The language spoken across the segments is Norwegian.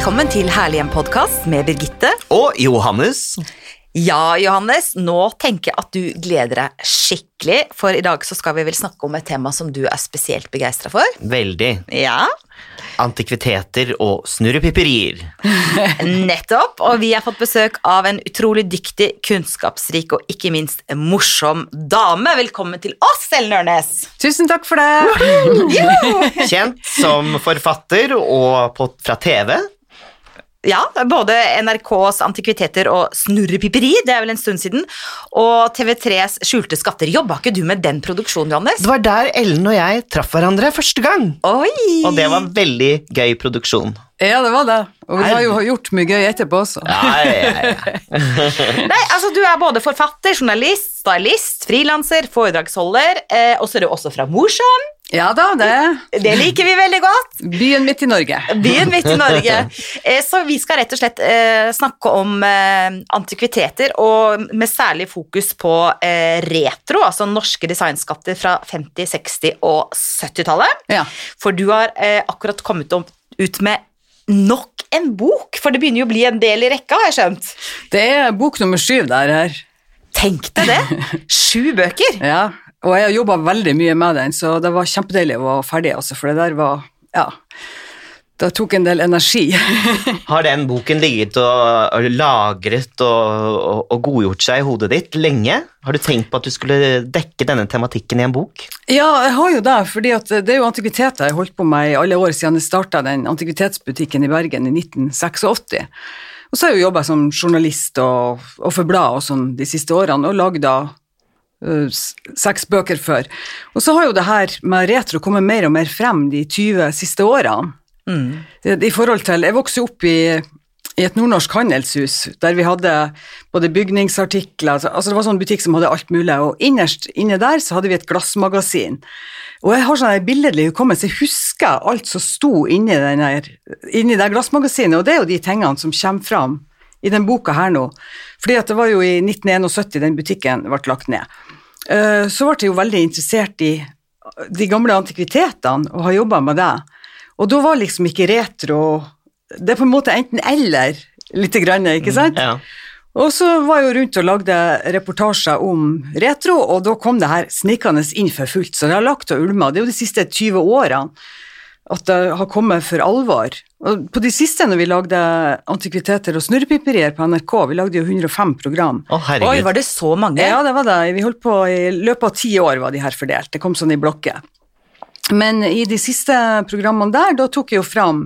Velkommen til Herlig hjem-podkast med Birgitte. Og Johannes. Ja, Johannes, nå tenker jeg at du gleder deg skikkelig, for i dag så skal vi vel snakke om et tema som du er spesielt begeistra for. Veldig. Ja, Antikviteter og snurrepipperier. nettopp. Og vi har fått besøk av en utrolig dyktig, kunnskapsrik og ikke minst morsom dame. Velkommen til oss, Ellen Ørnes. Tusen takk for det. Kjent som forfatter og på, fra TV. Ja, både NRKs Antikviteter og Snurrepiperi, det er vel en stund siden, og TV3s Skjulte skatter. Jobba ikke du med den produksjonen, Johannes? Det var der Ellen og jeg traff hverandre første gang. Oi! Og det var veldig gøy produksjon. Ja, det var det. Og vi har jo gjort mye gøy etterpå også. Ja, ja, ja. Nei, altså Du er både forfatter, journalist, stylist, frilanser, foredragsholder, eh, og så er du også fra Mosjøen. Ja da, det Det liker vi veldig godt. byen midt i Norge. Byen midt i Norge. Eh, så vi skal rett og slett eh, snakke om eh, antikviteter, og med særlig fokus på eh, retro, altså norske designskatter fra 50-, 60- og 70-tallet. Ja. For du har eh, akkurat kommet opp, ut med nok en bok, for det begynner jo å bli en del i rekka, har jeg skjønt. Det er bok nummer syv der her. Tenk deg det! Sju bøker! Ja, og jeg har jobba veldig mye med den, så det var kjempedeilig å være ferdig, altså, for det der var Ja. Det tok en del energi. Har den boken ligget og, og lagret og, og, og godgjort seg i hodet ditt lenge? Har du tenkt på at du skulle dekke denne tematikken i en bok? ja, jeg har jo det, fordi det er jo antikviteter jeg har holdt på med i alle år siden jeg starta den antikvitetsbutikken i Bergen i 1986. Og så har jeg jo jobba som journalist og, og for blad og sånn de siste årene, og lagd øh, seks bøker før. Og så har jo det her med retro kommet mer og mer frem de 20 siste årene. Det- I forhold til Jeg vokste opp i, i et nordnorsk handelshus der vi hadde både bygningsartikler altså, altså Det var sånn butikk som hadde alt mulig, og innerst inne der så hadde vi et glassmagasin. Og jeg har sånn billedlig hukommelse, jeg husker alt som sto inni, denne, inni det glassmagasinet, og det er jo de tingene som kommer fram i den boka her nå. Fordi at det var jo i 1971 den butikken ble lagt ned. Eh, Så ble jeg jo veldig interessert i de gamle antikvitetene og har jobba med det. Og da var liksom ikke retro Det er på en måte enten eller, lite grann, ikke sant? Ja. Og så var jeg jo rundt og lagde reportasjer om retro, og da kom det her snikende inn for fullt, så det har lagt og ulma. Det er jo de siste 20 årene at det har kommet for alvor. Og på de siste, når vi lagde antikviteter og snurrepiperier på NRK, vi lagde jo 105 program. Å, Oi, herregud. var det så mange? Ja, det var det. Vi holdt på i løpet av ti år var de her fordelt. Det kom sånn i blokker. Men i de siste programmene der, da tok jeg jo fram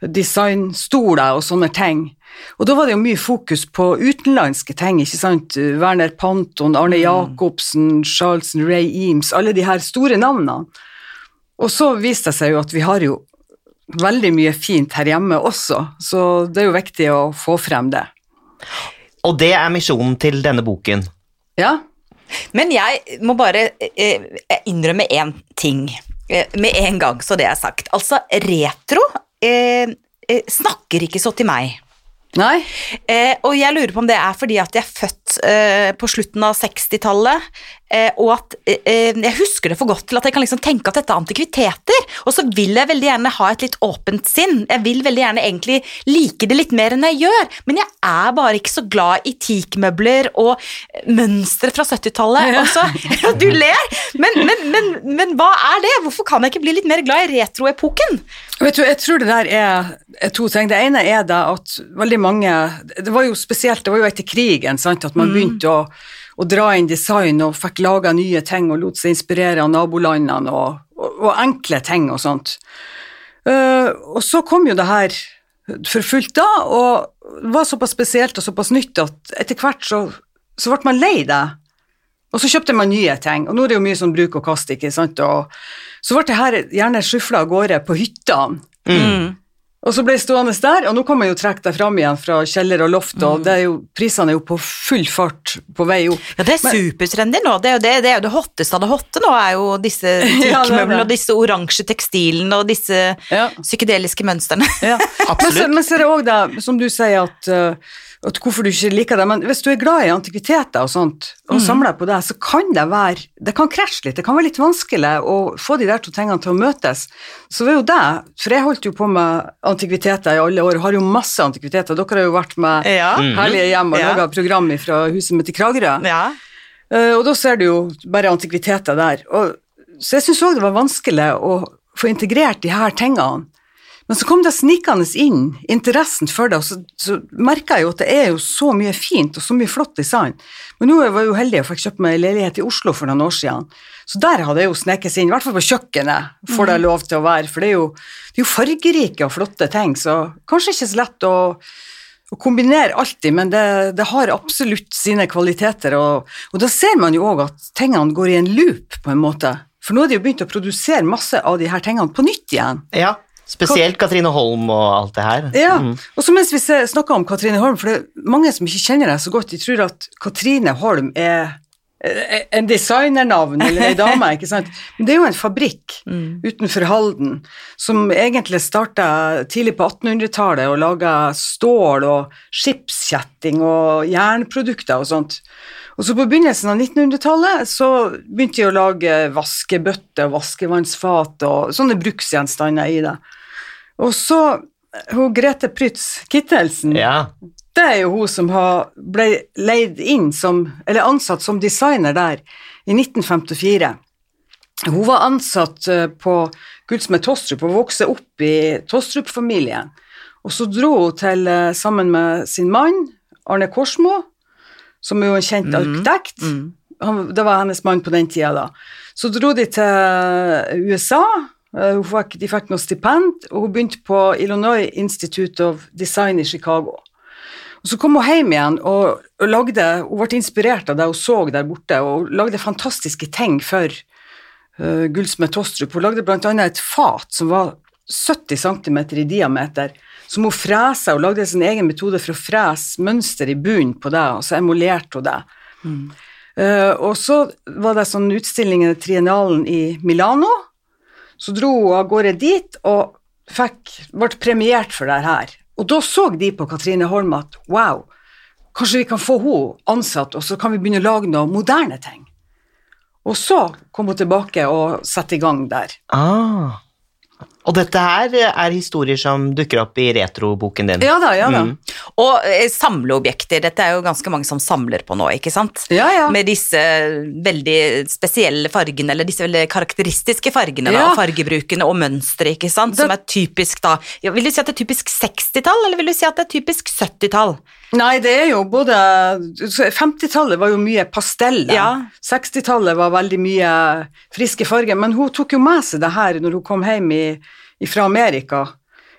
designstoler og sånne ting. Og da var det jo mye fokus på utenlandske ting, ikke sant. Werner Panton, Arne Jacobsen, Charleston, Ray Eames, alle de her store navnene. Og så viste det seg jo at vi har jo veldig mye fint her hjemme også, så det er jo viktig å få frem det. Og det er misjonen til denne boken. Ja, Men jeg må bare eh, innrømme én ting eh, med en gang, så det er sagt. Altså, retro eh, eh, snakker ikke så til meg. nei? Eh, og jeg lurer på om det er fordi at jeg er født eh, på slutten av 60-tallet, eh, og at eh, eh, jeg husker det for godt til at jeg kan liksom tenke at dette er antikviteter. Og så vil jeg veldig gjerne ha et litt åpent sinn. Jeg vil veldig gjerne egentlig like det litt mer enn jeg gjør, men jeg er bare ikke så glad i teakmøbler og mønstre fra 70-tallet. Ja. Og så- Du ler, men, men, men, men hva er det? Hvorfor kan jeg ikke bli litt mer glad i retroepoken? Du, jeg tror det der er, er to ting. Det ene er da at veldig mange Det var jo spesielt, det var jo etter krigen sant, at man begynte å, å dra inn design og fikk laga nye ting og lot seg inspirere av nabolandene og, og, og enkle ting og sånt. Uh, og så kom jo det her for fullt da, og det var såpass spesielt og såpass nytt at etter hvert så, så ble man lei det. Og så kjøpte man nye ting, og nå er det jo mye sånn bruk og kast, ikke sant, og så ble det her gjerne skyfla av gårde på hyttene. Og så ble jeg stående der, og nå kan man jo trekke deg fram igjen fra kjeller og loft, og det er jo, prisene er jo på full fart på vei opp. Ja, det er supertrendy nå. Det er jo det, det, er jo det hotteste av det hotte nå, er jo disse Ja, teakmøblene det. og disse oransje tekstilene og disse Ja. psykedeliske mønstrene. Ja. Så, men så er det òg det, som du sier, at, uh, at hvorfor du ikke liker det, men hvis du er glad i antikviteter og sånt, og samler på det, så kan det være Det kan krasje litt, det kan være litt vanskelig å få de der to tingene til å møtes. Så det er jo det, for jeg holdt jo på med antikviteter i alle år, har jo masse antikviteter. Dere har jo vært med Ja. Herlige hjem og Ja. laga program fra huset mitt i Kragerø. ja. Eh, og da ser du jo bare antikviteter der. Og, så jeg syns òg det var vanskelig å få integrert de her tingene. Men så kom det snikende inn interessen for det, og så, så merka jeg jo at det er jo så mye fint og så mye flott design. Men nå var jeg jo heldig og fikk kjøpt meg leilighet i Oslo for noen år siden, så der hadde jeg jo sneket seg inn, i hvert fall på kjøkkenet, får det lov til å være, for det er jo, det er jo fargerike og flotte ting, så kanskje ikke så lett å å kombinere alltid, men det, det har absolutt sine kvaliteter, og, og da ser man jo òg at tingene går i en loop, på en måte. For nå har de jo begynt å produsere masse av de her tingene på nytt igjen. Ja, spesielt Katrine Holm og alt det her. Ja, Mm. og så mens vi snakker om Katrine Holm, for det er mange som ikke kjenner deg så godt, de tror at Katrine Holm er en designernavn eller ei dame, ikke sant. Men det er jo en fabrikk utenfor Halden som egentlig starta tidlig på 1800-tallet og laga stål og skipskjetting og jernprodukter og sånt. Og så på begynnelsen av 1900-tallet så begynte de å lage vaskebøtter og vaskevannsfat og sånne bruksgjenstander i det. Og så hun Grete Prytz Kittelsen, Ja. Det er jo hun som ble leid inn som, eller ansatt som designer der i 1954. Hun var ansatt eh, på Gullsmed Tostrup og vokste opp i Tostrup-familien. Og så dro hun til, eh, sammen med sin mann, Arne Korsmo, som er jo en kjent arkitekt. Han, det var hennes mann på den tida, da. Så dro de til USA. eh, Hun fikk, de fikk noe stipend, og hun begynte på Illinois Institute of Design i Chicago. Og Så kom hun hjem igjen og, og lagde, hun ble inspirert av det hun så der borte, og lagde fantastiske ting for uh, Gullsmed Tostrup. Hun lagde bl.a. et fat som var 70 cm i diameter, som hun fresa og lagde sin egen metode for å frese mønster i bunnen på det, og så emulerte hun det. Eh, og så var det sånn utstilling i Triennalen i Milano. Så dro hun av gårde dit og fikk, ble premiert for det her. Og da så de på Katrine Holm at wow, kanskje vi kan få henne ansatt, og så kan vi begynne å lage noen moderne ting. Og så kom hun tilbake og satte i gang der. Ah. Og dette her er historier som dukker opp i retroboken din. Ja da, ja da. Mm. Og eh, samleobjekter, dette er jo ganske mange som samler på nå, ikke sant? Ja, ja. Med disse veldig spesielle fargene, eller disse veldig karakteristiske fargene, da, Ja. og fargebrukene og mønsteret, ikke sant? Som er typisk da Vil du si at det er typisk 60-tall, eller vil du si at det er typisk 70-tall? Nei, det er jo både 50-tallet var jo mye pasteller. Ja. 60-tallet var veldig mye friske farger, men hun tok jo med seg det her når hun kom hjem i, fra Amerika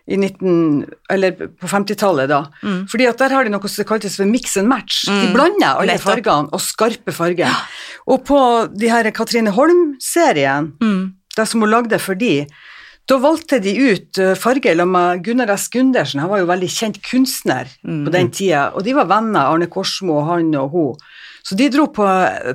i 19, eller på 50-tallet da. Mm. Fordi at der har de noe som kaltes for mix and match. De blander alle nettopp. fargene, og skarpe farger. Og på de her Katrine Holm-serien, Mm. det som hun lagde for de, da valgte de ut farge farger sammen med Gunnar S. Gundersen, han var jo veldig kjent kunstner på den tida, og de var venner, Arne Korsmo, han og hun. Så de dro på,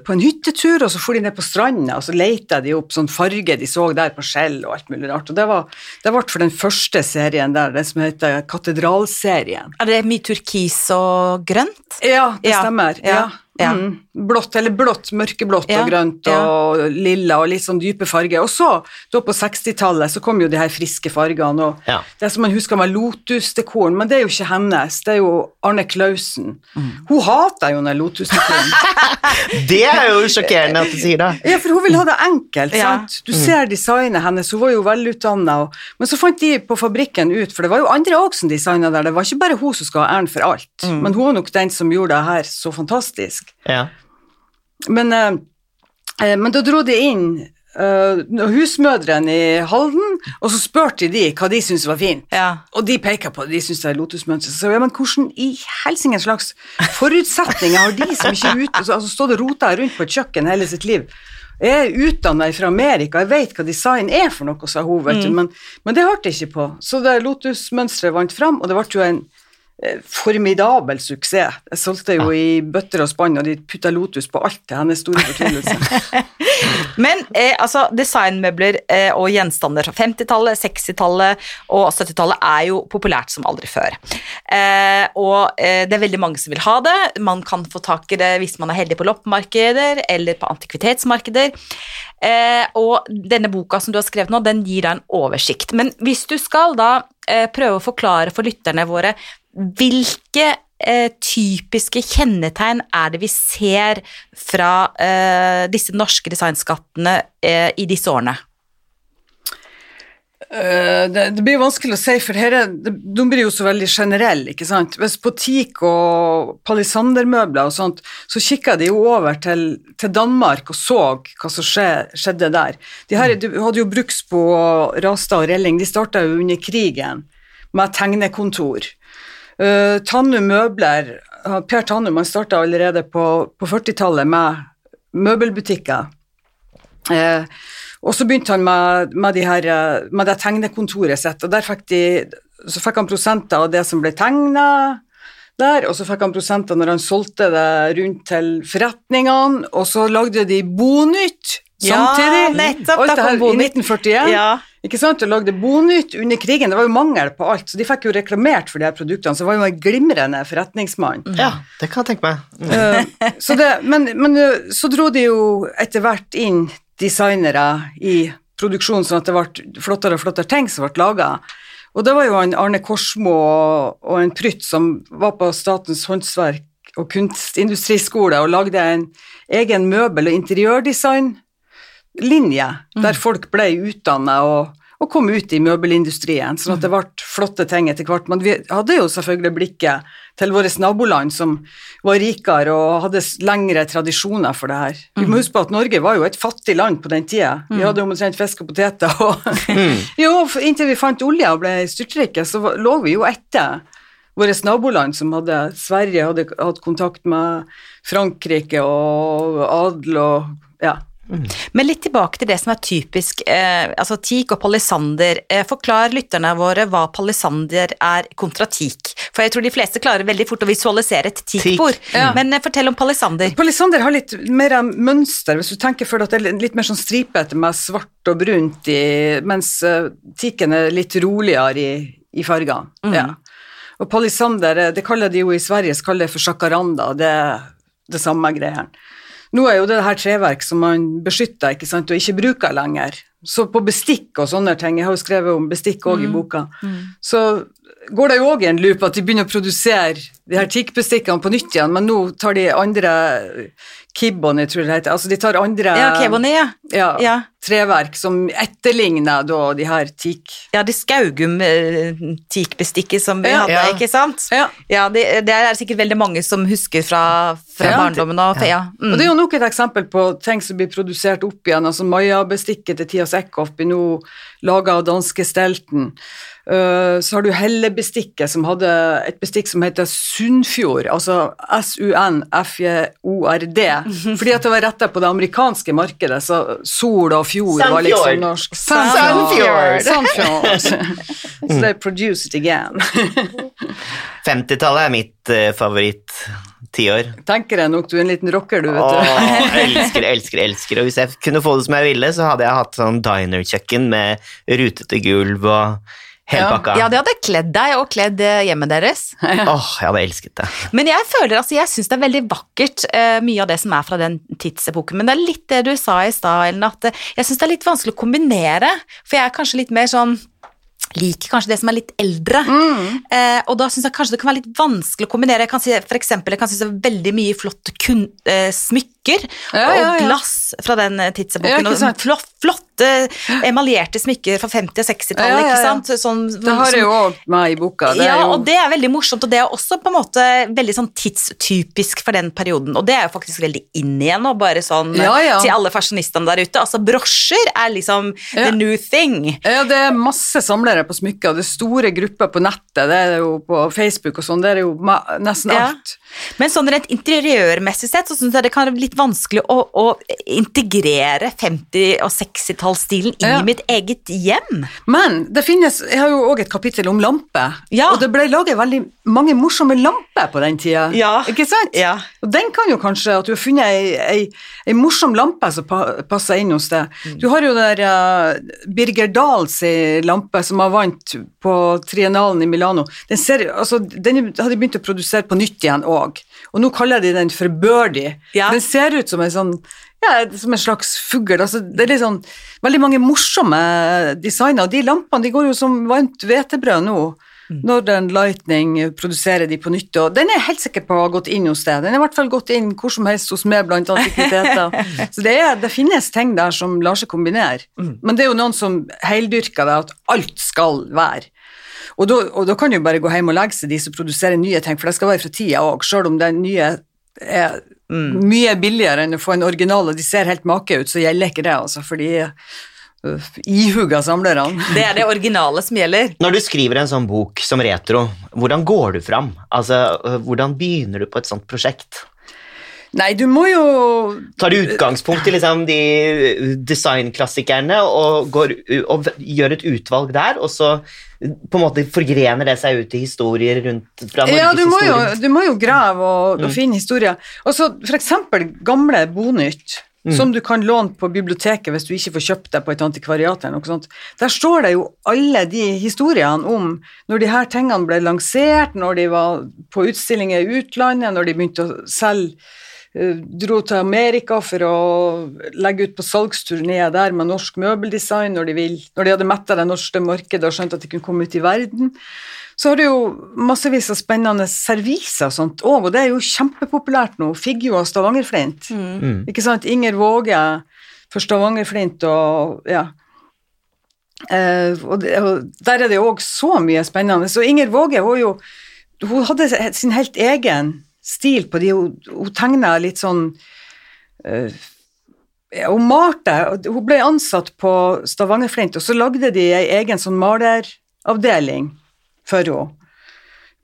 på en hyttetur, og så for de ned på stranda, og så leita de opp sånn farge de så der på skjell og alt mulig rart. Og det, var, det ble for den første serien der, den som heter Katedralserien. Er det mye turkis og grønt? Ja, det Ja, stemmer. ja, Ja. Ja. Mm. Blått, eller blått, mørkeblått Ja, og grønt ja. og lilla og litt sånn dype farger. Og så, da på 60-tallet, så kom jo de her friske fargene, og Ja. det som man husker med lotusdekoren, men det er jo ikke hennes, det er jo Arne Klausen. Mm. Hun hater jo den lotusdekoren. Det er jo sjokkerende at du sier det. ja, for hun vil ha det enkelt, Ja. sant. Du ser designet hennes, hun var jo velutdanna, men så fant de på fabrikken ut, for det var jo andre òg som designa der, det var ikke bare hun som skal ha æren for alt, Mm. men hun var nok den som gjorde det her så fantastisk. Ja. Men, eh, eh, men da dro de inn eh, husmødrene i Halden, og så spurte de hva de syntes var fint. Ja. Og de peker på det, de syntes det er lotusmønster. Så ja, men hvordan i helsingen slags forutsetninger har de som ikke er ute, altså, altså stått og rota rundt på et kjøkken hele sitt liv? Jeg er utdanna fra Amerika, jeg vet hva design er for noe, sa hun, vet du, men, men det hørte jeg ikke på. Så det lotusmønsteret vant fram, og det ble jo en formidabel suksess. Jeg solgte jo i bøtter og spann, og de putta lotus på alt til hennes store fortvilelse. Men eh, altså, designmøbler eh, og gjenstander fra 50-tallet, 60-tallet og 70-tallet er jo populært som aldri før. Eh, og eh, det er veldig mange som vil ha det. Man kan få tak i det hvis man er heldig på loppemarkeder eller på antikvitetsmarkeder. Eh, og denne boka som du har skrevet nå, den gir deg en oversikt. Men hvis du skal da eh, prøve å forklare for lytterne våre hvilke eh, typiske kjennetegn er det vi ser fra eh, disse norske designskattene eh, i disse årene? Eh, det, det blir vanskelig å si, for her er, de blir jo så veldig generelle, ikke sant. Hvis på teak og palisandermøbler og sånt, så kikka de jo over til, til, Danmark og så hva som skje, skjedde der. De her de hadde jo Bruksbo, Rastad og Relling, de starta jo under krigen med tegnekontor. Uh, Tannum møbler, Per Tannum han starta allerede på, på 40-tallet med møbelbutikker. Uh, og så begynte han med, med, de her, med det tegnekontoret sitt, og der fikk de, så fikk han prosenter av det som ble tegna der, og så fikk han prosenter når han solgte det rundt til forretningene, og så lagde de Bonytt samtidig. Ja, nettopp, Alt det her i 1941. Ja. Ikke sant, og lagde Bonytt under krigen. Det var jo mangel på alt, så de fikk jo reklamert for de her produktene. Så det var jo en glimrende forretningsmann. Ja, det kan jeg tenke meg. Uh, så det, men, men uh, så dro de jo etter hvert inn designere i produksjonen, sånn at det ble flottere og flottere ting som ble laga. Og det var jo en Arne Korsmo og en Prytt som var på Statens håndverk og kunstindustriskole og lagde en egen møbel- og interiørdesignlinje, mm. der folk ble utdanna og, og, kom ut i møbelindustrien, sånn at det ble flotte ting etter hvert. Men vi hadde jo selvfølgelig blikket til våre naboland som var rikere og hadde lengre tradisjoner for det her. Vi må huske på at Norge var jo et fattig land på den tida. Vi hadde omtrent fisk og poteter. Og jo, inntil vi fant olje og ble styrtrike, så lå vi jo etter våre naboland som hadde Sverige hadde hatt kontakt med Frankrike og adel og ja, Mm. Men litt tilbake til det som er typisk, eh, altså teak og palisander. Eh, forklar lytterne våre hva palisander er kontra teak. For jeg tror de fleste klarer veldig fort å visualisere et teakbord. Ja. Men eh, fortell om palisander. Palisander har litt mer mønster, hvis du tenker for deg at det er litt mer sånn stripete med svart og brunt i, mens uh, teaken er litt roligere i, i fargene. Mm. Ja. Og palisander, det kaller de jo i Sverige, så kaller det for sjakaranda, det er det samme greiene. Nå er jo det her treverk som man beskytter ikke sant, og ikke bruker lenger. Så på bestikk og sånne ting, jeg har jo skrevet om bestikk òg mm. i boka, mm. så går det jo òg i en loop at de begynner å produsere de her tikkbestikkene på nytt igjen, men nå tar de andre Kibboni, tror jeg det heter. Altså de tar andre ja, Keboni, ja. Ja, ja. treverk som etterligner da de her teak... Ja, det Skaugum-teakbestikket som vi ja. hadde, ikke sant? Ja. ja det, det, er sikkert veldig mange som husker fra, fra barndommen og ja. Mm. Og det er jo nok et eksempel på ting som blir produsert opp igjen. altså Maja-bestikket til Tias Eckhoff blir nå laga av danske Stelten. Uh, så har du Hellebestikket, som hadde et bestikk som heter Sunnfjord, altså S-U-N-F-J-O-R-D. Fordi at det var retta på det amerikanske markedet, så sol og fjord var liksom norsk. Sandfjord. Sandfjord. so they produce it again. 50-tallet er mitt uh, favoritt tiår. Tenker jeg nok, du er en liten rocker, du, vet du. Åh, elsker, elsker, elsker. Og hvis jeg kunne få det som jeg ville, så hadde jeg hatt sånn diner-kjøkken med rutete gulv og Helpakka. Ja, de hadde kledd deg og kledd eh, hjemmet deres. Åh, oh, jeg hadde elsket det. Men jeg føler, altså, jeg syns det er veldig vakkert, uh, mye av det som er fra den tidsepoken. Men det er litt det du sa i stad, Ellen, at uh, jeg syns det er litt vanskelig å kombinere. For jeg er kanskje litt mer sånn liker kanskje det som er litt eldre. Mm. Eh, og da syns jeg kanskje det kan være litt vanskelig å kombinere. Jeg kan si, for eksempel, jeg kan synes det er veldig mye flott kun, eh, smykker ja, ja, ja. og glass fra den eh, tidsepoken. og flott, flotte emaljerte smykker fra 50- og 60-tallet. ikke sant? Sånn, det har jeg jo òg med i boka. ja, jo... og det er veldig morsomt, og det er også på en måte veldig sånn tidstypisk for den perioden. Og det er jo faktisk veldig inn igjen nå, bare sånn til alle fasjonistene der ute. Altså, brosjer er liksom the new thing. Ja, det er masse samlere på smykker. Det er store grupper på nettet, det er jo på Facebook og sånn, det er jo nesten alt. Men sånn rent interiørmessig sett så syns jeg det kan være litt litt vanskelig å, å integrere 50- og 60-tallsstilen inn Ja. i mitt eget hjem. Men det finnes, jeg har jo òg et kapittel om lamper, Ja. og det ble laget veldig mange morsomme lamper på den tida. Ja. Ikke sant? Ja. Og den kan jo kanskje, at du har funnet ei, ei, ei morsom lampe som passer inn hos deg. Mm. Du har jo der uh, Birger Dahls lampe som har vant på Triennalen i Milano. Den, ser, altså, den hadde de begynt å produsere på nytt igjen òg, og nå kaller de den for Birdie. Ja. Den ser ut som en sånn ja, som en slags fugl. Altså, det er litt sånn, veldig mange morsomme designer, og de lampene de går jo som varmt hvetebrød nå. Northern Lightning produserer de på nytt, og den er jeg helt sikker på har gått inn hos deg. Den er i hvert fall gått inn hvor som helst hos meg blant antikviteter. Så det, er, det finnes ting der som lar seg kombinere. Men det er jo noen som heldyrker det, at alt skal være. Og da, og da kan du jo bare gå hjem og legge seg de som produserer nye ting, for det skal være fra tida òg, sjøl om den nye er mye billigere enn å få en original, og de ser helt make ut, så gjelder ikke det, altså, fordi uh, ihuga samlerne. Det er det originale som gjelder. Når du skriver en sånn bok som retro, hvordan går du fram? Altså, øh, hvordan begynner du på et sånt prosjekt? Nei, du må jo Tar du utgangspunkt i liksom de øh, designklassikerne og, går, og gjør et utvalg der, og så øh, på en måte forgrener det seg ut i historier rundt fra Ja, du må jo, du må jo grave og, og finne historier. Og så eksempel gamle Bonytt, som du kan låne på biblioteket hvis du ikke får kjøpt det på et antikvariat eller noe sånt. Der står det jo alle de historiene om når de her tingene ble lansert, når de var på utstillinger i utlandet, når de begynte å selge dro til Amerika for å legge ut på salgsturné der med norsk møbeldesign når de, vil, når de hadde metta det norske markedet og skjønt at de kunne komme ut i verden. Så har du jo massevis av spennende serviser og sånt òg, og det er jo kjempepopulært nå. Figgjo og Stavangerflint. Ikke sant? Inger Våge for Stavangerflint og ja. Eh, og, det, og der er det òg så mye spennende. Så Inger Våge hun, jo, hun hadde sin helt egen stil på de, hun, hun tegna litt sånn eh, Hun malte, hun ble ansatt på Stavangerflint, og så lagde de ei egen sånn maleravdeling for henne,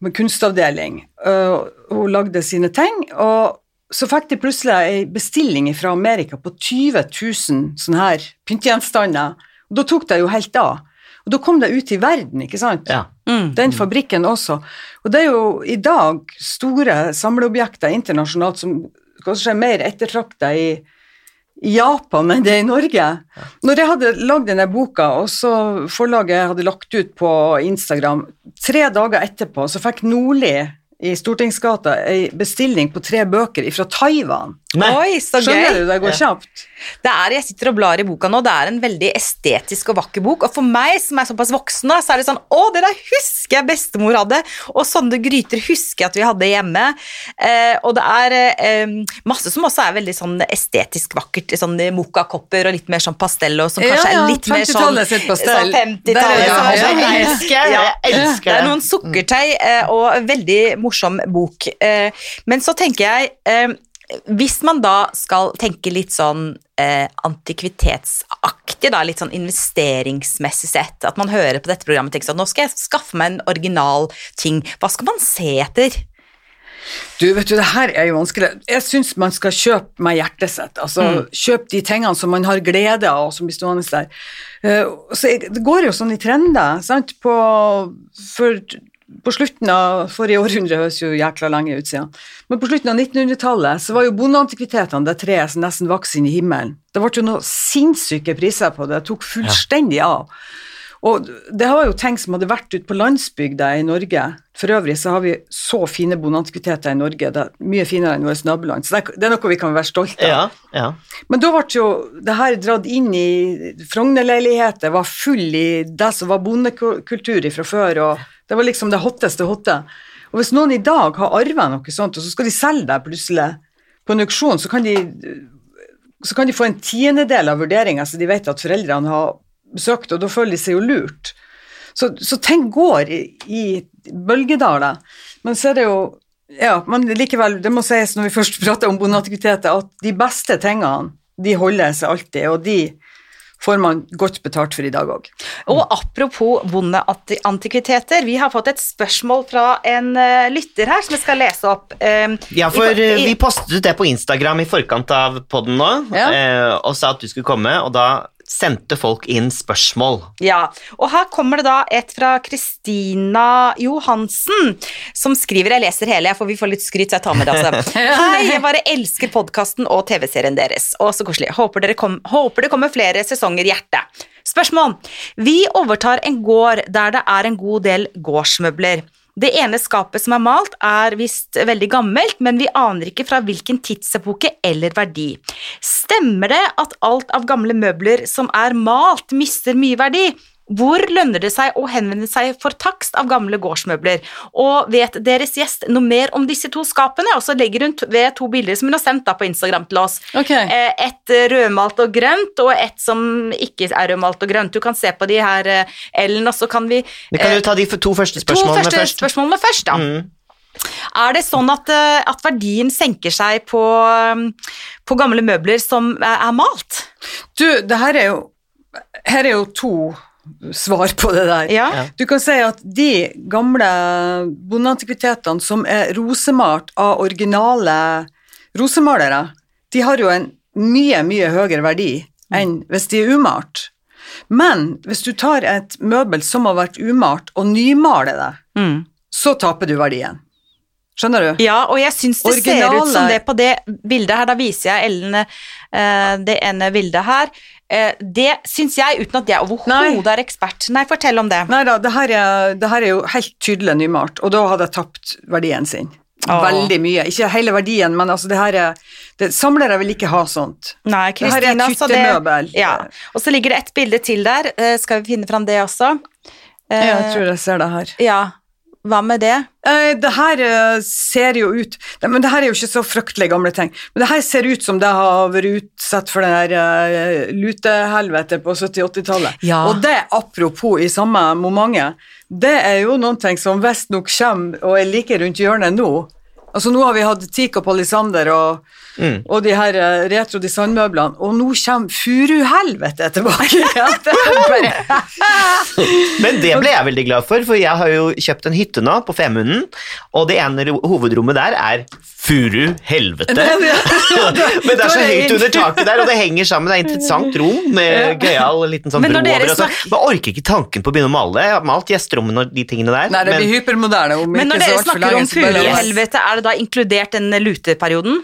med kunstavdeling. Uh, hun lagde sine ting, og så fikk de plutselig ei bestilling fra Amerika på 20 000 sånne her pyntegjenstander, og da tok det jo helt av. Og da kom det ut i verden, ikke sant? Ja. Den fabrikken også. Og det er jo i dag store samleobjekter internasjonalt som kanskje er mer ettertrakta i, i Japan enn det er i Norge. Når jeg hadde lagd denne boka, og så forlaget hadde lagt ut på Instagram, tre dager etterpå så fikk Nordli i Stortingsgata ei bestilling på tre bøker fra Taiwan. Nei. Oi, så Skjønner gøy. du, det går Ja. kjapt. Det er, jeg sitter og blar i boka nå, det er en veldig estetisk og vakker bok, og for meg som er såpass voksen, så er det sånn, å, det der husker jeg bestemor hadde, og sånne gryter husker jeg at vi hadde hjemme, eh, og det er eh, masse som også er veldig sånn estetisk vakkert, sånn mokkakopper og litt mer sånn pastell, og som kanskje ja, er litt mer sånn, 50-tallet sitt pastell. sånn 50-tallet, er det- er ja, sånn- Jeg elsker det! Ja. Elsker det er noen sukkertøy eh, og veldig morsom bok. Eh, men så tenker jeg eh, Hvis man da skal tenke litt sånn eh, antikvitetsaktig, da, litt sånn investeringsmessig sett, at man hører på dette programmet og tenker sånn Nå skal jeg skaffe meg en original ting. Hva skal man se etter? Du, vet du, det her er jo vanskelig. Jeg syns man skal kjøpe med hjertet sitt. Altså, kjøp de tingene som man har glede av, og som blir stående der. Uh, så jeg, det går jo sånn i trender, sant. På, for, på slutten av forrige århundre høres jo jækla lenge ut siden. Men på slutten av 1900-tallet så var jo bondeantikvitetene det treet som nesten vokste inn i himmelen. Det ble jo noen sinnssyke priser på det. Det tok fullstendig av. Og det var jo ting som hadde vært ute på landsbygda i Norge. For øvrig så har vi så fine bondeantikviteter i Norge, det er mye finere enn vårt naboland. Så det er, noe vi kan være stolte av. Ja, ja. Men da ble jo det her dratt inn i Frogner-leiligheter, var full i det som var bondekultur fra før, og det var liksom det hotteste hotte. Og hvis noen i dag har arva noe sånt, og så skal de selge det plutselig på en auksjon, så kan de, så kan de få en tiendedel av vurderinga, så de vet at foreldrene har besøkt, og da føler de seg jo lurt. Så, så ting går i, i bølgedaler, men så er det jo ja, men likevel, det må sies når vi først prater om bondeaktiviteter, at de beste tingene, de holder seg alltid, og de får man godt betalt for i dag òg. Og apropos vonde antikviteter, vi har fått et spørsmål fra en eh, lytter her som jeg skal lese opp. Eh, Ja, for eh, vi postet det på Instagram i forkant av podden nå, Ja. eh, og sa at du skulle komme, og da sendte folk inn spørsmål. Ja, og her kommer det da et fra Kristina Johansen, som skriver, jeg leser hele, for vi får litt skryt, så jeg tar med det altså. Hei, jeg bare elsker podkasten og TV-serien deres. Å, så koselig. Håper, dere kom, håper det kommer flere sesonger hjerte. Spørsmål. Vi overtar en gård der det er en god del gårdsmøbler. Det ene skapet som er malt, er visst veldig gammelt, men vi aner ikke fra hvilken tidsepoke eller verdi. Stemmer det at alt av gamle møbler som er malt, mister mye verdi? Hvor lønner det seg å henvende seg for takst av gamle gårdsmøbler? Og vet deres gjest noe mer om disse to skapene? Og så legger hun ved to bilder som hun har sendt da på Instagram til oss. Ok. Eh, Et rødmalt og grønt, og et som ikke er rødmalt og grønt. Du kan se på de her, eh, Ellen, og så kan vi Vi kan eh, jo ta de to første To spørsmålene første først. spørsmålene først, da. Mm. Er det sånn at, eh, at verdien senker seg på, på gamle møbler som er malt? Du, det her er jo Her er jo to svar på det der. Ja. Du kan si at de gamle bondeantikvitetene som er rosemalt av originale rosemalere, de har jo en mye, mye høyere verdi enn hvis de er umalt. Men hvis du tar et møbel som har vært umalt, og nymaler det, Mm. så taper du verdien. Skjønner du? ja, og jeg syns det ser ut som det på det bildet her. Da viser jeg Ellen eh, det ene bildet her. Eh, det syns jeg, uten at jeg overhodet er ekspert. Nei, fortell om det. Nei da, det her, er, det her er jo helt tydelig nymalt, og da hadde jeg tapt verdien sin. Åh. Veldig mye. Ikke hele verdien, men altså det her er det, Samlere vil ikke ha sånt. Nei, Det her er Kristina, så det hyttemøbel. ja. Og så ligger det et bilde til der. Eh, skal vi finne fram det også? Ja, Jeg tror jeg ser det her. Ja, hva med det? Eh, det her eh, ser jo ut Men det her er jo ikke så fryktelig gamle ting. Men det her ser ut som det har vært utsatt for det der uh, lutehelvete på 70-80-tallet. Ja. Og det, apropos i samme momentet, det er jo noen ting som visstnok kommer og er like rundt hjørnet nå. Altså Nå har vi hatt og palisander og, Mm. og de her eh, retro designmøblene, og nå kommer furuhelvete tilbake igjen. Men det ble jeg veldig glad for, for jeg har jo kjøpt en hytte nå på Femunden, og det ene hovedrommet der er furu helvete. Men det er så høyt under taket der, og det henger sammen. Det er et interessant rom med gøyal liten sånn bro over. snakker- Man orker ikke tanken på å begynne å male. Jeg har malt gjesterommene og de tingene der. Nei, det men- blir hypermoderne om Men når ikke så dere altfor snakker om furuhelvete, er det da inkludert den luteperioden?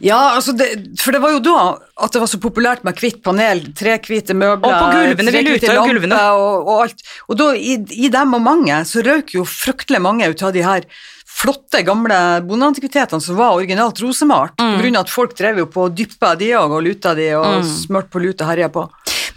Ja, altså det, for det var jo da at det var så populært med hvitt panel, trehvite møbler Og på gulvene, vi luta jo gulvene. Og, og alt. Og da, i, i dem og mange, så røk jo fryktelig mange ut av de her flotte, gamle bondeantikvitetene som var originalt rosemalt, Mm. pga. at folk drev jo på og dyppa de òg, og luta de, og smurt på lut og herja på.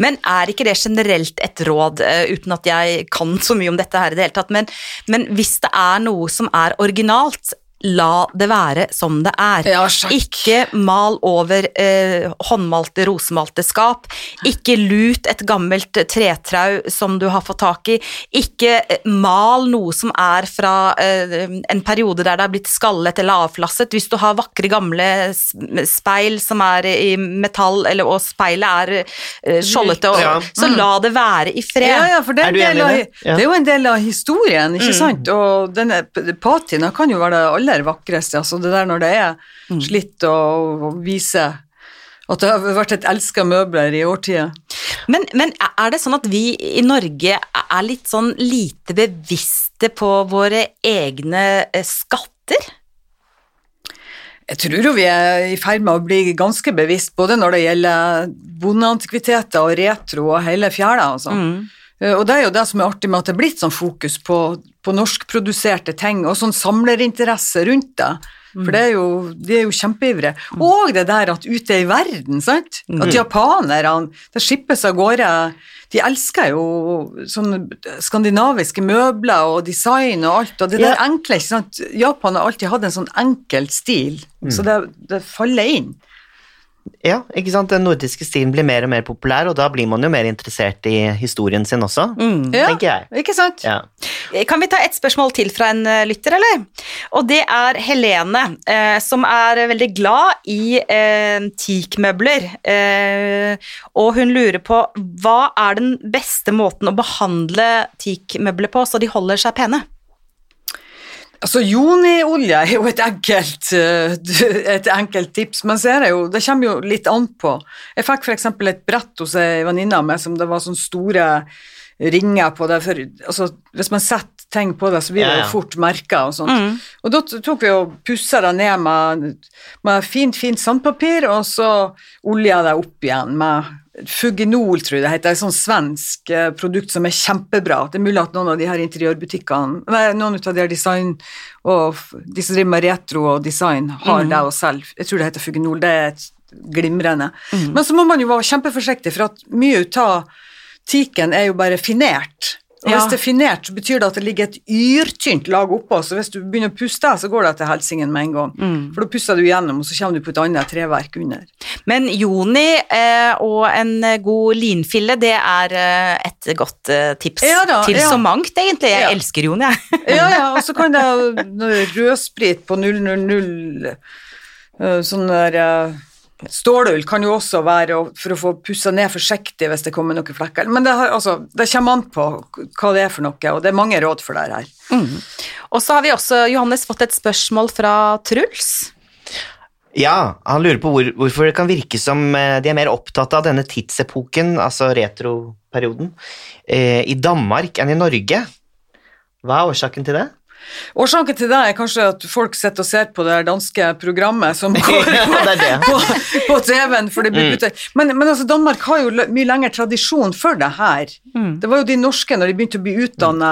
Men er ikke det generelt et råd, eh, uten at jeg kan så mye om dette her i det hele tatt, men, men hvis det er noe som er originalt, la det være som det er. Ja. Ikke mal over eh, håndmalte, rosemalte skap. Ikke lut et gammelt tretrau som du har fått tak i. Ikke eh, mal noe som er fra eh, en periode der det har blitt skallet eller avflasset. Hvis du har vakre, gamle speil som er i metall, eller, og speilet er eh, skjoldete, Ja. så la det være i fred. Ja, ja, for det er, Er du enig av, i det? Ja. det er jo en del av historien, ikke Mm. sant? Og denne patina kan jo være det aller vakreste, altså det der når det er Mm. slitt og, og vise at det har vært et elska møbler i årtier. Men, men er det sånn at vi i Norge er litt sånn lite bevisste på våre egne eh, skatter? Jeg tror jo vi er i ferd med å bli ganske bevisst, både når det gjelder bondeantikviteter og retro og hele fjæra. Altså. Mm. Eh, Og det er jo det som er artig med at det er blitt sånn fokus på, på norskproduserte ting, og sånn samlerinteresse rundt det. For det er jo, de er jo kjempeivrige. Og det der at ute i verden, sant? At japanerne Det skippes av gårde De elsker jo sånne skandinaviske møbler og design og alt, og det der Ja. enkle, ikke sant? Japan har alltid hatt en sånn enkel stil, så det, det faller inn. Ja, ikke sant? Den nordiske stilen blir mer og mer populær, og da blir man jo mer interessert i historien sin også, Ja, tenker jeg. ikke sant? Ja. Kan vi ta et spørsmål til fra en eh, lytter, eller? Og det er Helene, eh, som er veldig glad i eh, teakmøbler. Eh, og hun lurer på hva er den beste måten å behandle teakmøbler på så de holder seg pene? Altså, Joniolje er jo et enkelt, eh, et enkelt tips, men så er det jo, det kommer jo litt an på. Jeg fikk eksempel et brett hos ei venninne av meg som det var sånne store ringer på det, for altså, hvis man setter ting på det, så blir det jo fort merka og sånt. Og da tok vi og pussa det ned med, med fint, fint sandpapir, og så olja det opp igjen med Fuginol, tror jeg det heter, et sånn svensk eh, produkt som er kjempebra. Det er mulig at noen av de her interiørbutikkene, nei, noen av de her design, og de som driver med retro og design, har det og selv. Jeg tror det heter Fuginol, det er glimrende. Men så må man jo være kjempeforsiktig, for at mye av teaken er jo bare finert. Og Ja. hvis det er finert, så betyr det at det ligger et yrtynt lag oppå, så hvis du begynner å puste, så går det til helsingen med en gang. For da puster du gjennom, og så kommer du på et annet treverk under. Men joni eh, og en god linfille, det er eh, et godt eh, tips Ja da, til ja. så mangt, egentlig. Jeg Ja. elsker joni, jeg. Ja, ja, og så kan det rødsprit på 000 eh, Sånn der Stålull kan jo også være for å få pussa ned forsiktig hvis det kommer noen flekker. Men det, har, altså, det kommer an på hva det er for noe, og det er mange råd for det her. Og så har vi også, Johannes, fått et spørsmål fra Truls. Ja, han lurer på hvor, hvorfor det kan virke som eh, de er mer opptatt av denne tidsepoken, altså retroperioden, eh, i Danmark enn i Norge. Hva er årsaken til det? Årsaken til det er kanskje at folk sitter og ser på det danske programmet som går Ja, det det. på, på TV-en, for det blir Mm. Men, men altså, Danmark har jo mye lengre tradisjon for det her. Mm. Det var jo de norske, når de begynte å bli utdanna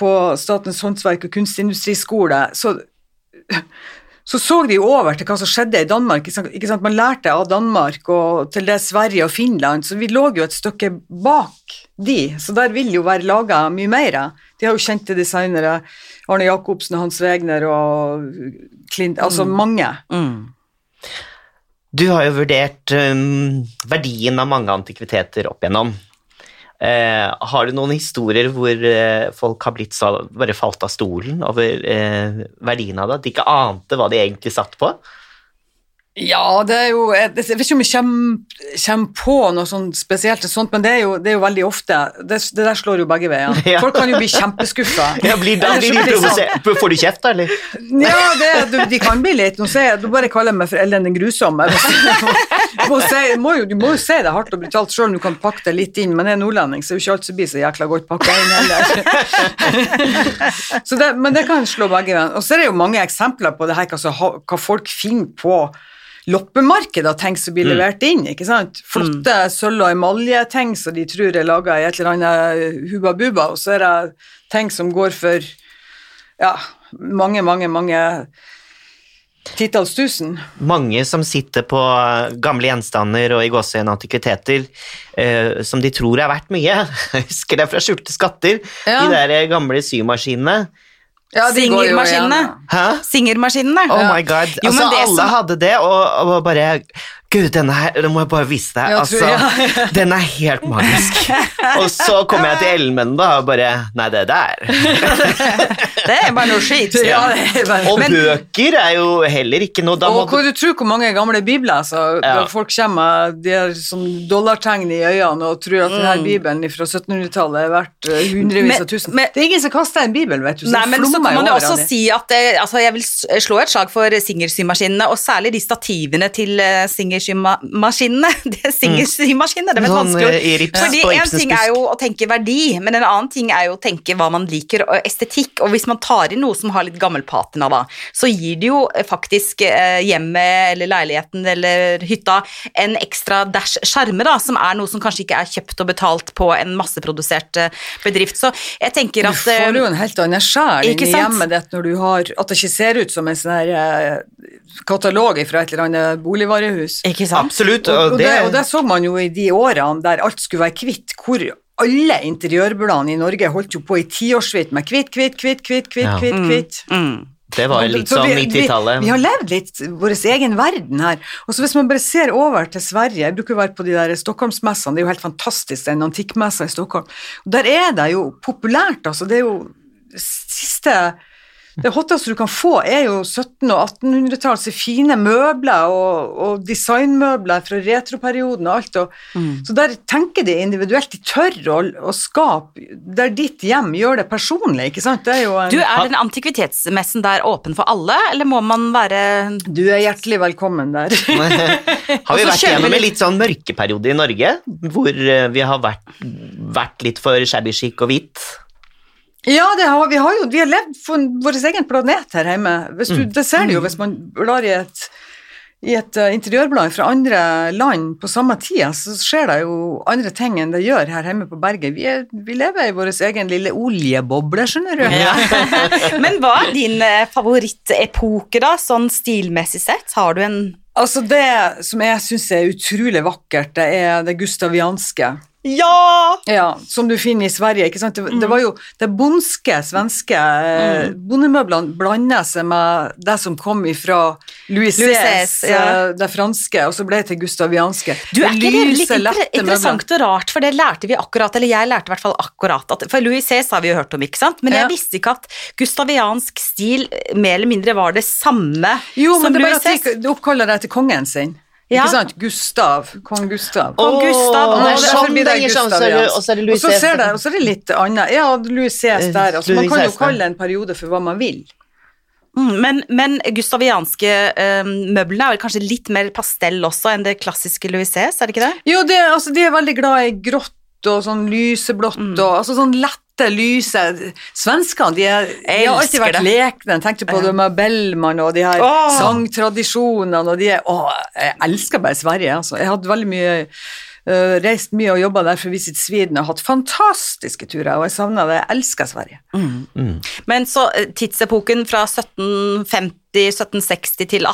på Statens håndverk- og kunstindustriskole, så så så de jo over til hva som skjedde i Danmark. Ikke sant? Man lærte av Danmark og til det Sverige og Finland, så vi lå jo et stykke bak de, så der vil jo være laga mye mer. De har jo kjente designere, Arne Jacobsen, og Hans Wegner og Clint, altså mange. Du har jo vurdert um, verdien av mange antikviteter opp igjennom. Eh, har du noen historier hvor eh, folk har blitt så, bare falt av stolen over eh, verdien av det? At de ikke ante hva de egentlig satt på? Ja, det er jo Jeg vet ikke om jeg kommer, kommer på noe sånn spesielt, sånt, men det er jo, det er jo veldig ofte Det, det der slår jo begge veier. Ja. Folk kan jo bli kjempeskuffa. Ja, blir, da blir de provosert. Får du kjeft, da, eller? Ja, det, du, de kan bli litt. Nå ser jeg, du bare kaller meg for Ellen den grusomme. Du må, se, må jo, du må jo si det hardt og brutalt sjøl om du kan pakke det litt inn, men jeg er nordlending, så er jo ikke alt som blir så jækla godt pakka inn heller. Så det, men det kan slå begge veier. Og så er det jo mange eksempler på det her, hva, hva folk finner på loppemarkedet av ting som blir levert inn, ikke sant? Flotte sølv- og emaljeting som de tror er laga i et eller annet hubba bubba, og så er det ting som går for ja, mange, mange, mange titalls tusen. Mange som sitter på eh, gamle gjenstander og i gåsehud antikviteter eh, som de tror er verdt mye. Jeg husker det fra skjulte skatter. Ja. De der eh, gamle symaskinene. Ja, jo Singermaskinene. Hæ? Singermaskinene. Oh my god. Jo, altså, det alle som- hadde det, og, og bare Gud, denne her, det må jeg bare vise deg. Jeg altså, den er helt magisk. og så kommer jeg til Elmen da, og bare Nei, det der. Det er bare noe skit. Ja, det er bare- Og Men- bøker er jo heller ikke noe Da må Og hva du tror hvor mange gamle bibler altså, Ja. folk kommer med de har sånn dollartegn i øynene og tror at denne bibelen fra 1700-tallet er verdt eh, hundrevis av tusen men- Det er ingen som kaster en bibel, vet du. Så Nei, men så kan man jo også si at eh, altså, jeg vil slå et slag for singersymaskinene, og særlig de stativene til uh, singersymaskinene. Det er singersymaskinene, det er Sånn, vanskelig eh, ord. rips Fordi én ting er jo å tenke verdi, men en annen ting er jo å tenke hva man liker, og estetikk. Og hvis man tar inn noe som har litt gammelpatina, da, så gir det jo eh, faktisk eh, hjemmet eller leiligheten eller hytta en ekstra dash sjarme, da, som er noe som kanskje ikke er kjøpt og betalt på en masseprodusert eh, bedrift. Så jeg tenker at Du får eh, jo en helt annen sjel inn i hjemmet ditt når du har At det ikke ser ut som en sånn her eh, katalog fra et eller annet boligvarehus. Ikke sant? Absolutt. Og, og, det, og det så man jo i de årene der alt skulle være kvitt, hvor alle interiørbladene i Norge holdt jo på i tiårsvidt med kvitt, kvitt, kvitt, kvitt, kvitt, Ja. kvitt, kvitt. Mm. Det var litt sånn vi- vi- 90-tallet. Vi har levd litt vår egen verden her. Og så hvis man bare ser over til Sverige Jeg bruker å være på de der Stockholmsmessene, det er jo helt fantastisk, den antikkmessa i Stockholm. Og der er det jo populært, altså. Det er jo siste det hotteste du kan få, er jo 1700- og 1800-tallets fine møbler og, og designmøbler fra retroperioden og alt. Og, Mm. Så der tenker de individuelt. De tør å, å skape der ditt hjem gjør det personlig, ikke sant? Det er jo en, Du, Er den antikvitetsmessen der åpen for alle, eller må man være Du er hjertelig velkommen der. Har vi vært gjennom en litt- litt sånn mørkeperiode i Norge, hvor eh, vi har vært, vært litt for shabby chic og hvit? Ja, det har, vi har jo vi har levd på vår egen planet her hjemme. Du, det ser du jo hvis man blar i et, i et eh, interiørblad fra andre land på samme tida, så skjer det jo andre ting enn det gjør her hjemme på berget. Vi, er, vi lever i vår egen lille oljeboble, skjønner du. Men hva er din eh, favorittepoke, da, sånn stilmessig sett? Har du en Altså Det som jeg syns er utrolig vakkert, det er det gustavianske. Ja! Ja, Som du finner i Sverige. ikke sant? Det, Mm. det var jo det bondske svenske mm. Bondemøblene blanda seg med det som kom ifra Louis Louis XVI, ja. eh, det franske, og så ble det til gustavianske. Du, er ikke det litt interessant og rart, for det lærte vi akkurat, eller jeg lærte i hvert fall akkurat, at, for Louis Cés har vi jo hørt om, ikke sant? Men Ja. jeg visste ikke at gustaviansk stil eh, mer eller mindre var det samme Jo, men som det er bare Louis at XVI. de de oppkaller det etter kongen sin. Ja. Ikke sant? Gustav. Kong Gustav. Kong Gustav, og sånn så er det- og så er det Louis ser og så er det litt annet. Ja, Louis C.S. der. Altså, man kan jo kalle en periode for hva man vil. Mm, men, men gustavianske eh, møblene er vel kanskje litt mer pastell også enn det klassiske Louis C.S., er det ikke det? Jo, det, altså, de er veldig glad i grått og sånn lyseblått Mm. og altså sånn lette, lyse Svenskene, de, er, de har alltid vært det. lekne. Jeg tenkte på Ja. med Bellman og de her sangtradisjonene og de er Å, jeg elsker bare Sverige, altså. Jeg hadde veldig mye øh, reist mye og jobba der for Visit Sweden og hatt fantastiske turer, og jeg savna det. Jeg elsker Sverige. Men så eh, tidsepoken fra 1750, 1760 til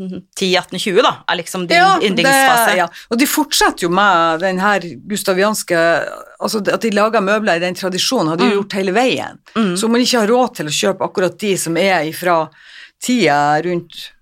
1810-1820 da, er liksom din yndlingsfase. det- ja. Og de fortsetter jo med den her gustavianske Altså at de lager møbler i den tradisjonen, har de Mm. gjort hele veien. Så om man ikke har råd til å kjøpe akkurat de som er ifra tida rundt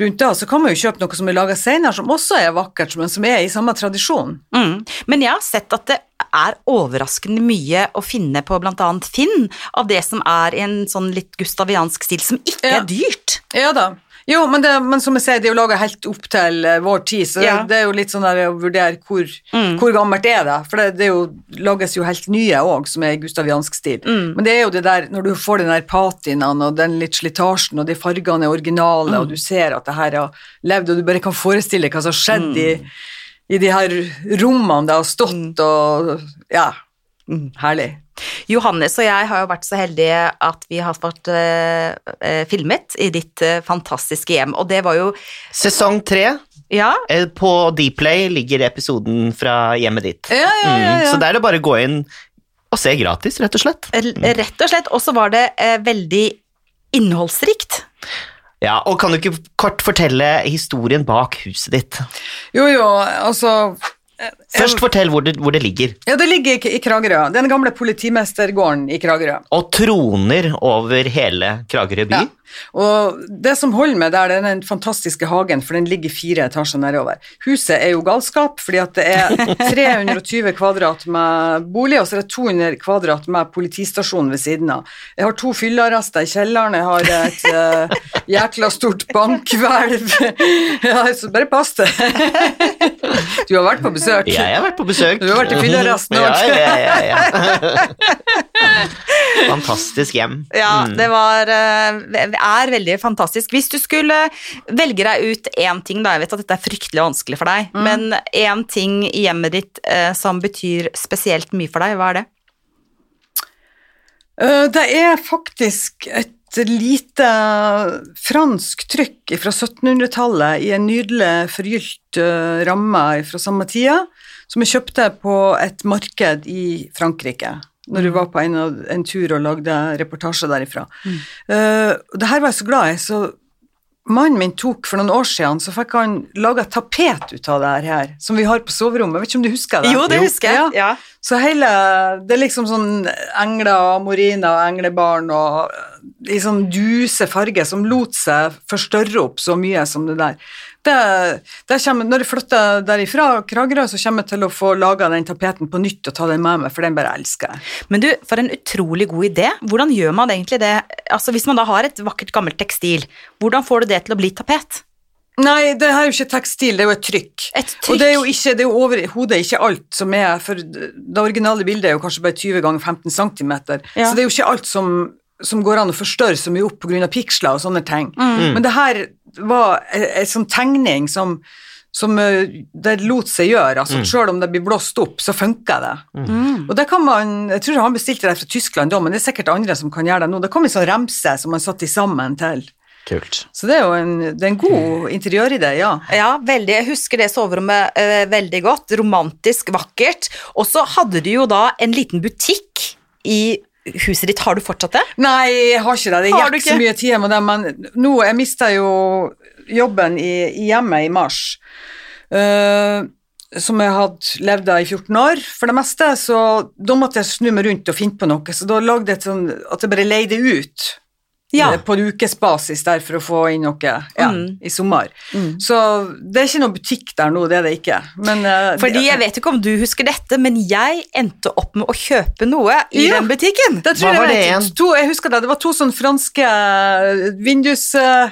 Rundt da, så kan man jo kjøpe noe som er laga senere, som også er vakkert, men som er i samme tradisjon. Mm. Men jeg har sett at det er overraskende mye å finne på annet Finn, av det som er en sånn litt gustaviansk stil, som ikke Ja. er dyrt. Ja da. Jo, men, det, men som jeg sier, det er jo laga helt opp til eh, vår tid, så Ja. det er jo litt sånn der å vurdere hvor, Mm. hvor gammelt er det For det, det jo, lages jo helt nye òg, som er i gustaviansk stil. Mm. Men det er jo det der, når du får den der patinaen og den litt slitasjen, og de fargene er originale, Mm. og du ser at det her har levd, og du bare kan forestille hva som har skjedd i, Mm. i de her rommene det har stått, og ja. Herlig. Johannes og jeg har jo vært så heldige at vi har fått eh, eh, filmet i ditt eh, fantastiske hjem, og det var jo Sesong tre. Ja, På Dplay ligger episoden fra hjemmet ditt. Ja, ja, ja, Mm. Så der er det bare å gå inn og se gratis, rett og slett. Mm. rett og slett. Og så var det eh, veldig innholdsrikt. Ja, Og kan du ikke kort fortelle historien bak huset ditt? Jo, jo, altså Først fortell hvor det, hvor det ligger. Ja, det ligger i, Kragerø. Den gamle politimestergården i Kragerø. Og troner over hele Kragerø by. Ja. Og det som holder med der, det er den fantastiske hagen, for den ligger fire etasjer nedover. Huset er jo galskap, fordi at det er 320 kvadrat med bolig, og så er det 200 kvadrat med politistasjon ved siden av. Jeg har to fyllearrester i kjelleren, jeg har et uh, jækla stort bankhvelv. Ja, så bare pass deg. Du har vært på besøk. Jeg har vært på besøk. Du har vært i fyllearresten ja, ja, ja, ja. Fantastisk hjem. Ja, Mm. det var eh, er veldig fantastisk. Hvis du skulle velge deg ut én ting, da, jeg vet at dette er fryktelig vanskelig for deg, Mm. men én ting i hjemmet ditt eh, som betyr spesielt mye for deg, hva er det? Eh, Det er faktisk et lite fransk trykk fra 1700-tallet i en nydelig forgylt ramme fra samme tida, som jeg kjøpte på et marked i Frankrike. Når du var på en, en tur og lagde reportasje derifra. Mm. Uh, det her var jeg så glad i, så mannen min tok for noen år siden, så fikk han laga tapet ut av det her, som vi har på soverommet. Jeg vet ikke om du husker det? Jo, det husker jeg. Ja. Så hele Det er liksom sånn engler og moriner og englebarn og i sånn duse farge som lot seg forstørre opp så mye som det der. Det, det kommer, når jeg flytter derifra, Kragerø, så kommer jeg til å få laga den tapeten på nytt og ta den med meg, for den bare elsker jeg. Men du, for en utrolig god idé. Hvordan gjør man egentlig det? Altså Hvis man da har et vakkert, gammelt tekstil, hvordan får du det til å bli tapet? Nei, det her er jo ikke tekstil, det er jo et trykk. Et trykk? Og det er jo ikke, det er jo overhodet ikke alt som er For det originale bildet er jo kanskje bare 20 ganger 15 cm, Ja. så det er jo ikke alt som, som går an å forstørre så mye opp pga. piksler og sånne ting. Mm. Men det her var en sånn tegning som som det lot seg gjøre, altså selv om det blir blåst opp, så funker det. Mm. Og det kan man, jeg tror han bestilte det fra Tyskland da, men det er sikkert andre som kan gjøre det nå. Det kom en sånn remse som man satte sammen til. Kult. Så det er jo en, det er en god interiøridé, ja. Ja, veldig. Jeg husker det soverommet uh, veldig godt. Romantisk, vakkert. Og så hadde du jo da en liten butikk i huset ditt. Har du fortsatt det? Nei, jeg har ikke det. Det Har ikke? gikk så mye tid med det, men nå Jeg mista jo jobben i, i hjemmet i mars. uh, som jeg hadde levd av i 14 år, for det meste, så da måtte jeg snu meg rundt og finne på noe, så da lagde jeg sånn at jeg bare leide ut Ja. eh, på ukesbasis der for å få inn noe ja, Mm. i sommer. Så det er ikke noen butikk der nå, det er det ikke. Men, eh, Fordi det- jeg vet ikke om du husker dette, men jeg endte opp med å kjøpe noe i Ja. den butikken. Det tror Hva var det igjen? To, jeg husker det, det var to sånne franske eh, vindus... eh,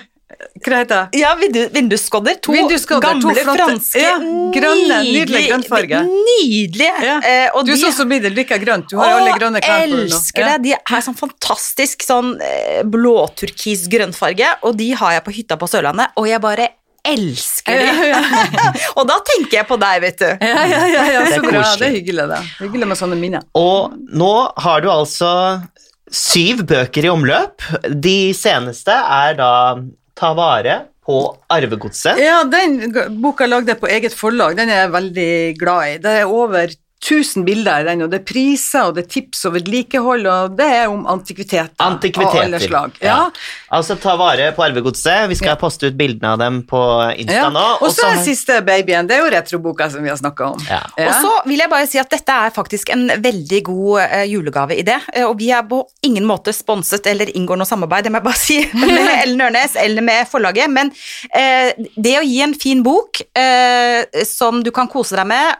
Hva heter det? Ja, vindu, vinduskodder. To Vinduskodder, to gamle flotte- franske, ja, grønne, nydelig grønnfarge. Nydelige. Ja. eh, og Du er sånn som blir det like grønt. Du har alle grønne klær på nå. elsker det. De er sånn fantastisk sånn eh, blåturkis grønnfarge, og de har jeg på hytta på Sørlandet, og jeg bare elsker Ja, de. ja, ja. og da tenker jeg på deg, vet du. Ja, ja, ja, ja, Det så bra. Det er hyggelig, det. Hyggelig med sånne minner. Og nå har du altså syv bøker i omløp. De seneste er da Ta vare på arvegodset. Ja, den boka lagde jeg på eget forlag. Den er jeg veldig glad i. Det er over 1000 bilder i den, og det er priser, og det er tips og vedlikehold, og det er om antikviteter. Av Antikviteter. alle slag. Ja. Ja. Altså ta vare på arvegodset. Vi skal poste ut bildene av dem på Insta Ja. nå. Og så er siste babyen, det er jo retroboka som vi har snakka om. Ja. Og så vil jeg bare si at dette er faktisk en veldig god eh, julegaveidé, eh, og vi er på ingen måte sponset eller inngår noe samarbeid, det må jeg bare si, med Ellen Ørnes eller med forlaget, men eh, det å gi en fin bok eh, som du kan kose deg med,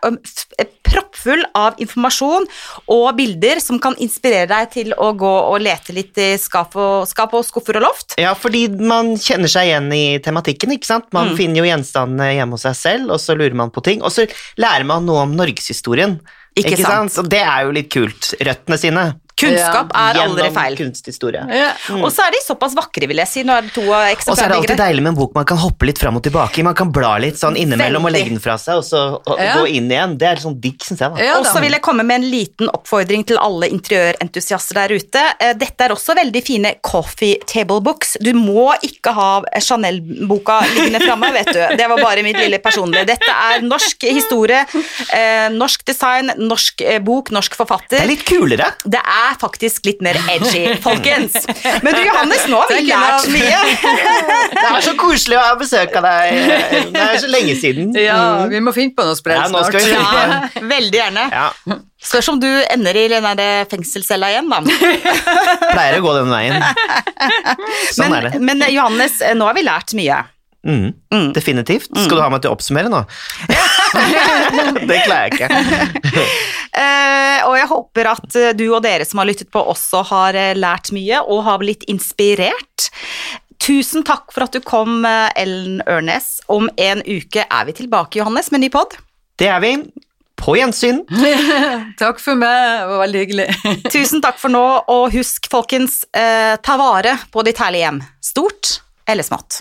proppfull av informasjon og bilder som kan inspirere deg til å gå og lete litt i skap og, skap og skuffer og loft. Ja, fordi man kjenner seg igjen i tematikken, ikke sant? Mm. Man finner jo gjenstandene hjemme hos seg selv, og så lurer man på ting, og så lærer man noe om norgeshistorien. Ikke sant? Og det er jo litt kult. Røttene sine. Kunnskap er aldri feil. kunsthistorie. Ja. Og så er de såpass vakre, vil jeg si. Nå er det to Og så er det alltid deilig med en bok man kan hoppe litt fram og tilbake i. Man kan bla litt sånn innimellom og legge den fra seg, og så og, Ja. gå inn igjen. Det er litt sånn digg, syns jeg. da. Ja, Og så vil jeg komme med en liten oppfordring til alle interiørentusiaster der ute. Eh, Dette er også veldig fine coffee table books. Du må ikke ha Chanel-boka liggende framme, vet du. Det var bare mitt lille personlige. Dette er norsk historie, eh, norsk design, norsk eh, bok, norsk forfatter. Det er litt kulere. Det er faktisk litt mer edgy, folkens. Men du Johannes, nå har vi lært mye. Det er så koselig å ha besøk av deg. Det er så lenge siden. Ja, vi må finne på noe sprell Ja, snart. finne Ja, veldig gjerne. Ja, Spørs om du ender i den der fengselscella igjen, da. pleier å gå den veien. Sånn er det. Men, men Johannes, nå har vi lært mye. Mm, definitivt. Skal du ha meg til å oppsummere nå? det klarer jeg ikke. Eh, og jeg håper at eh, du og dere som har lyttet på også har eh, lært mye og har blitt inspirert. Tusen takk for at du kom, Ellen Ørnes. Om en uke er vi tilbake, Johannes, med ny pod. Det er vi. På gjensyn. Takk for meg, det var veldig hyggelig. Tusen takk for nå, og husk, folkens, eh, ta vare på ditt herlige hjem. Stort eller smått.